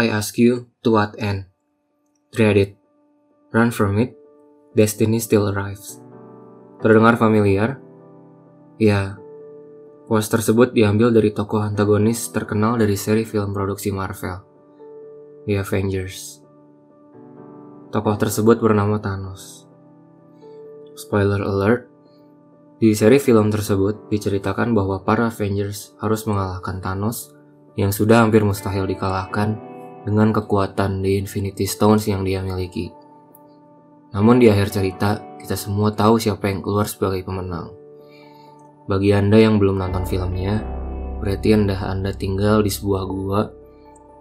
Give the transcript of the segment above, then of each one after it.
I ask you, to what end? Dread it. Run from it. Destiny still arrives. Terdengar familiar? Ya, quotes tersebut diambil dari tokoh antagonis terkenal dari seri film produksi Marvel, The Avengers. Tokoh tersebut bernama Thanos. Spoiler alert, di seri film tersebut diceritakan bahwa para Avengers harus mengalahkan Thanos yang sudah hampir mustahil dikalahkan dengan kekuatan di Infinity Stones yang dia miliki. Namun di akhir cerita, kita semua tahu siapa yang keluar sebagai pemenang. Bagi Anda yang belum nonton filmnya, berarti Anda Anda tinggal di sebuah gua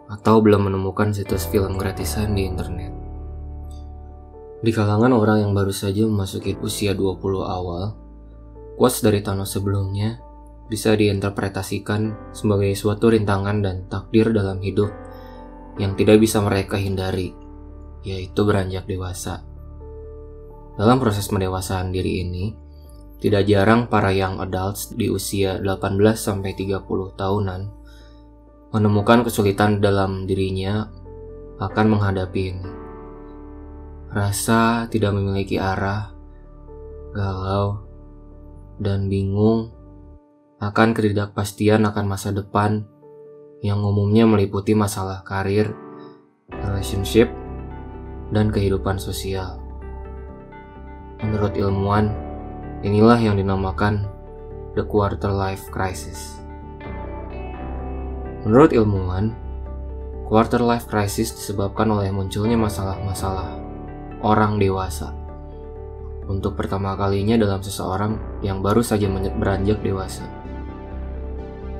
atau belum menemukan situs film gratisan di internet. Di kalangan orang yang baru saja memasuki usia 20 awal, quotes dari Thanos sebelumnya bisa diinterpretasikan sebagai suatu rintangan dan takdir dalam hidup yang tidak bisa mereka hindari, yaitu beranjak dewasa. Dalam proses mendewasaan diri ini, tidak jarang para young adults di usia 18-30 tahunan menemukan kesulitan dalam dirinya akan menghadapi ini rasa tidak memiliki arah, galau, dan bingung akan ketidakpastian akan masa depan yang umumnya meliputi masalah karir, relationship, dan kehidupan sosial. Menurut ilmuwan, inilah yang dinamakan the quarter life crisis. Menurut ilmuwan, quarter life crisis disebabkan oleh munculnya masalah-masalah orang dewasa. Untuk pertama kalinya dalam seseorang yang baru saja beranjak dewasa.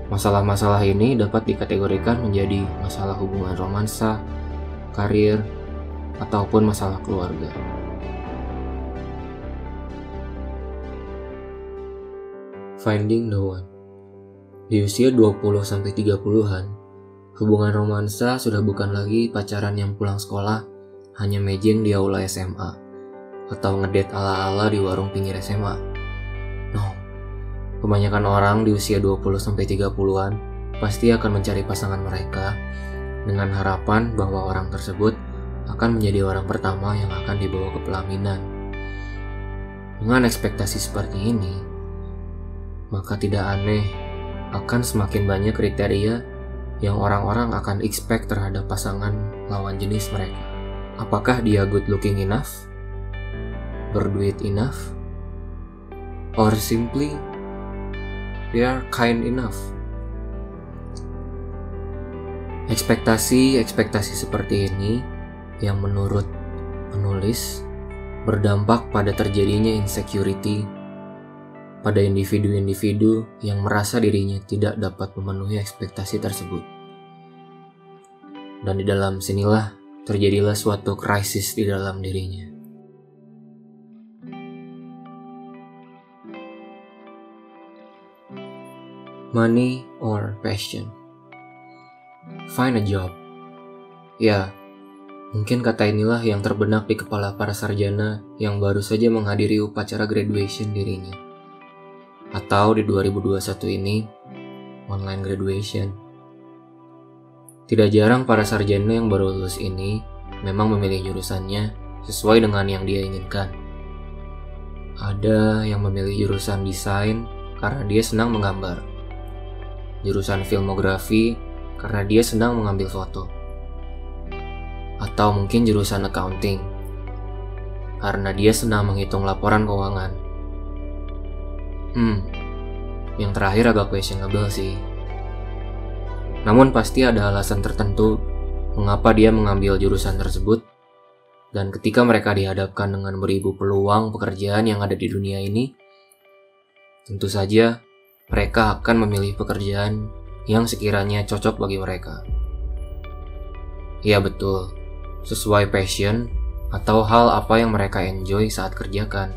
Masalah-masalah ini dapat dikategorikan menjadi masalah hubungan romansa, karir, ataupun masalah keluarga. Finding no one Di usia 20-30an, hubungan romansa sudah bukan lagi pacaran yang pulang sekolah hanya mejeng di aula SMA atau ngedet ala-ala di warung pinggir SMA. Kebanyakan orang di usia 20-30an pasti akan mencari pasangan mereka dengan harapan bahwa orang tersebut akan menjadi orang pertama yang akan dibawa ke pelaminan. Dengan ekspektasi seperti ini, maka tidak aneh akan semakin banyak kriteria yang orang-orang akan expect terhadap pasangan lawan jenis mereka. Apakah dia good looking enough? Berduit enough? Or simply they are kind enough? Ekspektasi-ekspektasi seperti ini yang menurut penulis berdampak pada terjadinya insecurity pada individu-individu yang merasa dirinya tidak dapat memenuhi ekspektasi tersebut. Dan di dalam sinilah terjadilah suatu krisis di dalam dirinya. Money or passion? Find a job. Ya, mungkin kata inilah yang terbenak di kepala para sarjana yang baru saja menghadiri upacara graduation dirinya. Atau di 2021 ini, online graduation. Tidak jarang para sarjana yang baru lulus ini memang memilih jurusannya sesuai dengan yang dia inginkan. Ada yang memilih jurusan desain karena dia senang menggambar. Jurusan filmografi karena dia senang mengambil foto. Atau mungkin jurusan accounting karena dia senang menghitung laporan keuangan. Hmm, yang terakhir agak questionable sih. Namun pasti ada alasan tertentu mengapa dia mengambil jurusan tersebut. Dan ketika mereka dihadapkan dengan beribu peluang pekerjaan yang ada di dunia ini, tentu saja mereka akan memilih pekerjaan yang sekiranya cocok bagi mereka. Ya betul, sesuai passion atau hal apa yang mereka enjoy saat kerjakan.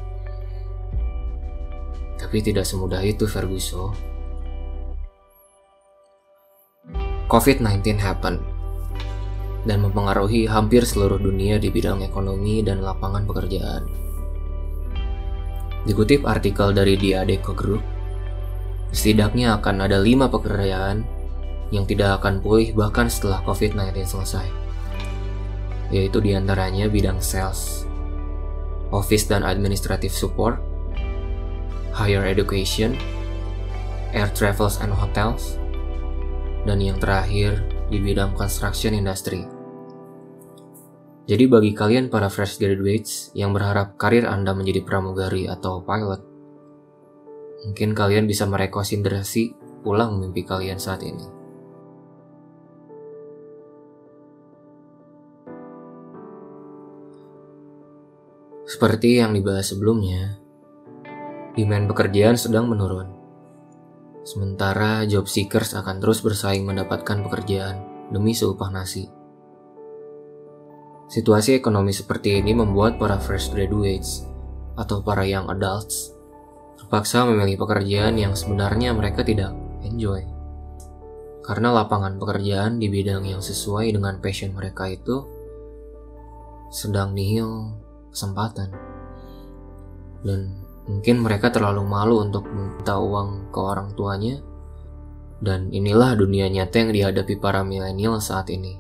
Tapi tidak semudah itu Ferguson. COVID-19 happen dan mempengaruhi hampir seluruh dunia di bidang ekonomi dan lapangan pekerjaan. Dikutip artikel dari The Adeco Group, setidaknya akan ada lima pekerjaan yang tidak akan pulih bahkan setelah COVID-19 selesai. Yaitu di antaranya bidang sales, office dan administrative support, higher education, air travels and hotels, dan yang terakhir di bidang construction industry. Jadi bagi kalian para fresh graduates yang berharap karir Anda menjadi pramugari atau pilot, mungkin kalian bisa merekonsiderasi pulang mimpi kalian saat ini. Seperti yang dibahas sebelumnya, demand pekerjaan sedang menurun. Sementara job seekers akan terus bersaing mendapatkan pekerjaan demi seupah nasi. Situasi ekonomi seperti ini membuat para fresh graduates atau para young adults terpaksa memilih pekerjaan yang sebenarnya mereka tidak enjoy. Karena lapangan pekerjaan di bidang yang sesuai dengan passion mereka itu sedang nihil kesempatan. Dan mungkin mereka terlalu malu untuk minta uang ke orang tuanya. Dan inilah dunia nyata yang dihadapi para milenial saat ini.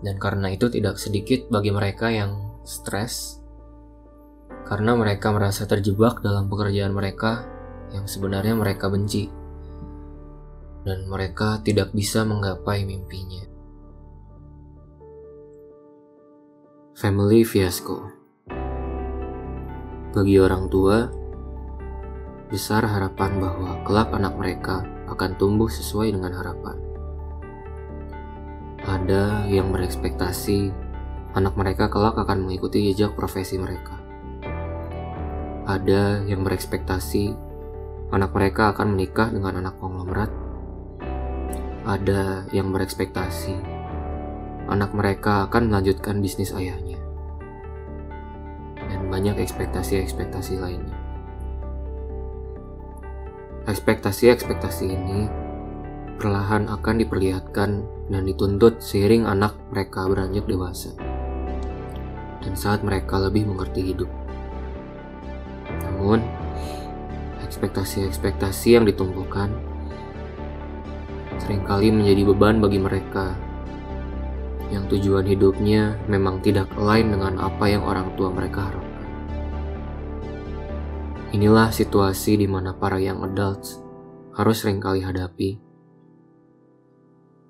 Dan karena itu tidak sedikit bagi mereka yang stres karena mereka merasa terjebak dalam pekerjaan mereka yang sebenarnya mereka benci dan mereka tidak bisa menggapai mimpinya. Family Fiasco Bagi orang tua, besar harapan bahwa kelak anak mereka akan tumbuh sesuai dengan harapan. Ada yang berekspektasi anak mereka kelak akan mengikuti jejak profesi mereka. Ada yang berekspektasi anak mereka akan menikah dengan anak konglomerat. Ada yang berekspektasi anak mereka akan melanjutkan bisnis ayahnya. Dan banyak ekspektasi-ekspektasi lainnya. Ekspektasi-ekspektasi ini perlahan akan diperlihatkan dan dituntut seiring anak mereka beranjak dewasa. Dan saat mereka lebih mengerti hidup. Namun, ekspektasi-ekspektasi yang ditumpukan sering kali menjadi beban bagi mereka yang tujuan hidupnya memang tidak lain dengan apa yang orang tua mereka harapkan. Inilah situasi di mana para young adults harus sering kali hadapi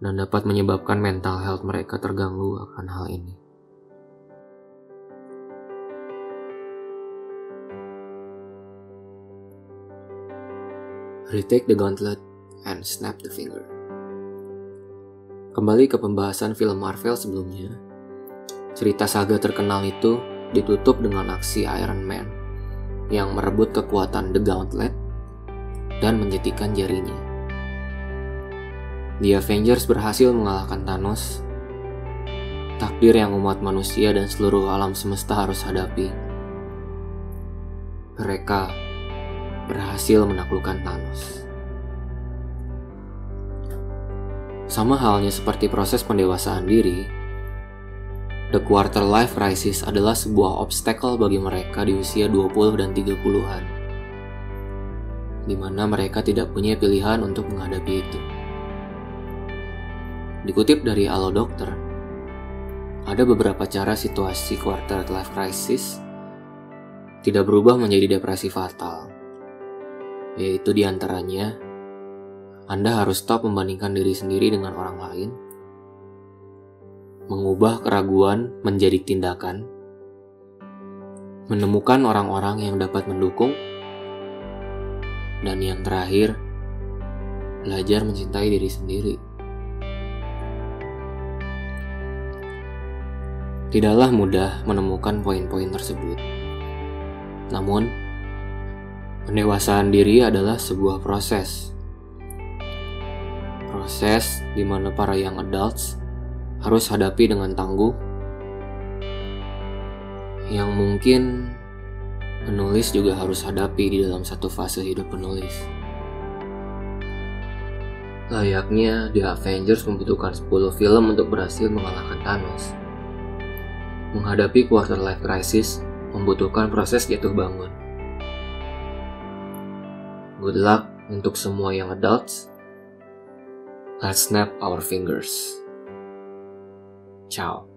dan dapat menyebabkan mental health mereka terganggu akan hal ini. Retake the gauntlet and snap the finger. Kembali ke pembahasan film Marvel sebelumnya, cerita saga terkenal itu ditutup dengan aksi Iron Man yang merebut kekuatan The Gauntlet dan menjetikan jarinya. The Avengers berhasil mengalahkan Thanos, takdir yang umat manusia dan seluruh alam semesta harus hadapi. Mereka berhasil menaklukkan Thanos. Sama halnya seperti proses pendewasaan diri, the quarter life crisis adalah sebuah obstacle bagi mereka di usia 20 dan 30-an. Di mana mereka tidak punya pilihan untuk menghadapi itu. Dikutip dari Alo Dokter, ada beberapa cara situasi quarter life crisis tidak berubah menjadi depresi fatal, yaitu di antaranya anda harus stop membandingkan diri sendiri dengan orang lain, mengubah keraguan menjadi tindakan, menemukan orang-orang yang dapat mendukung, dan yang terakhir, belajar mencintai diri sendiri. Tidaklah mudah menemukan poin-poin tersebut. Namun, pendewasaan diri adalah sebuah proses proses di mana para young adults harus hadapi dengan tangguh yang mungkin penulis juga harus hadapi di dalam satu fase hidup penulis. Layaknya The Avengers membutuhkan 10 film untuk berhasil mengalahkan Thanos. Menghadapi quarter life crisis membutuhkan proses jatuh bangun. Good luck untuk semua yang adults. Let's snap our fingers. Ciao.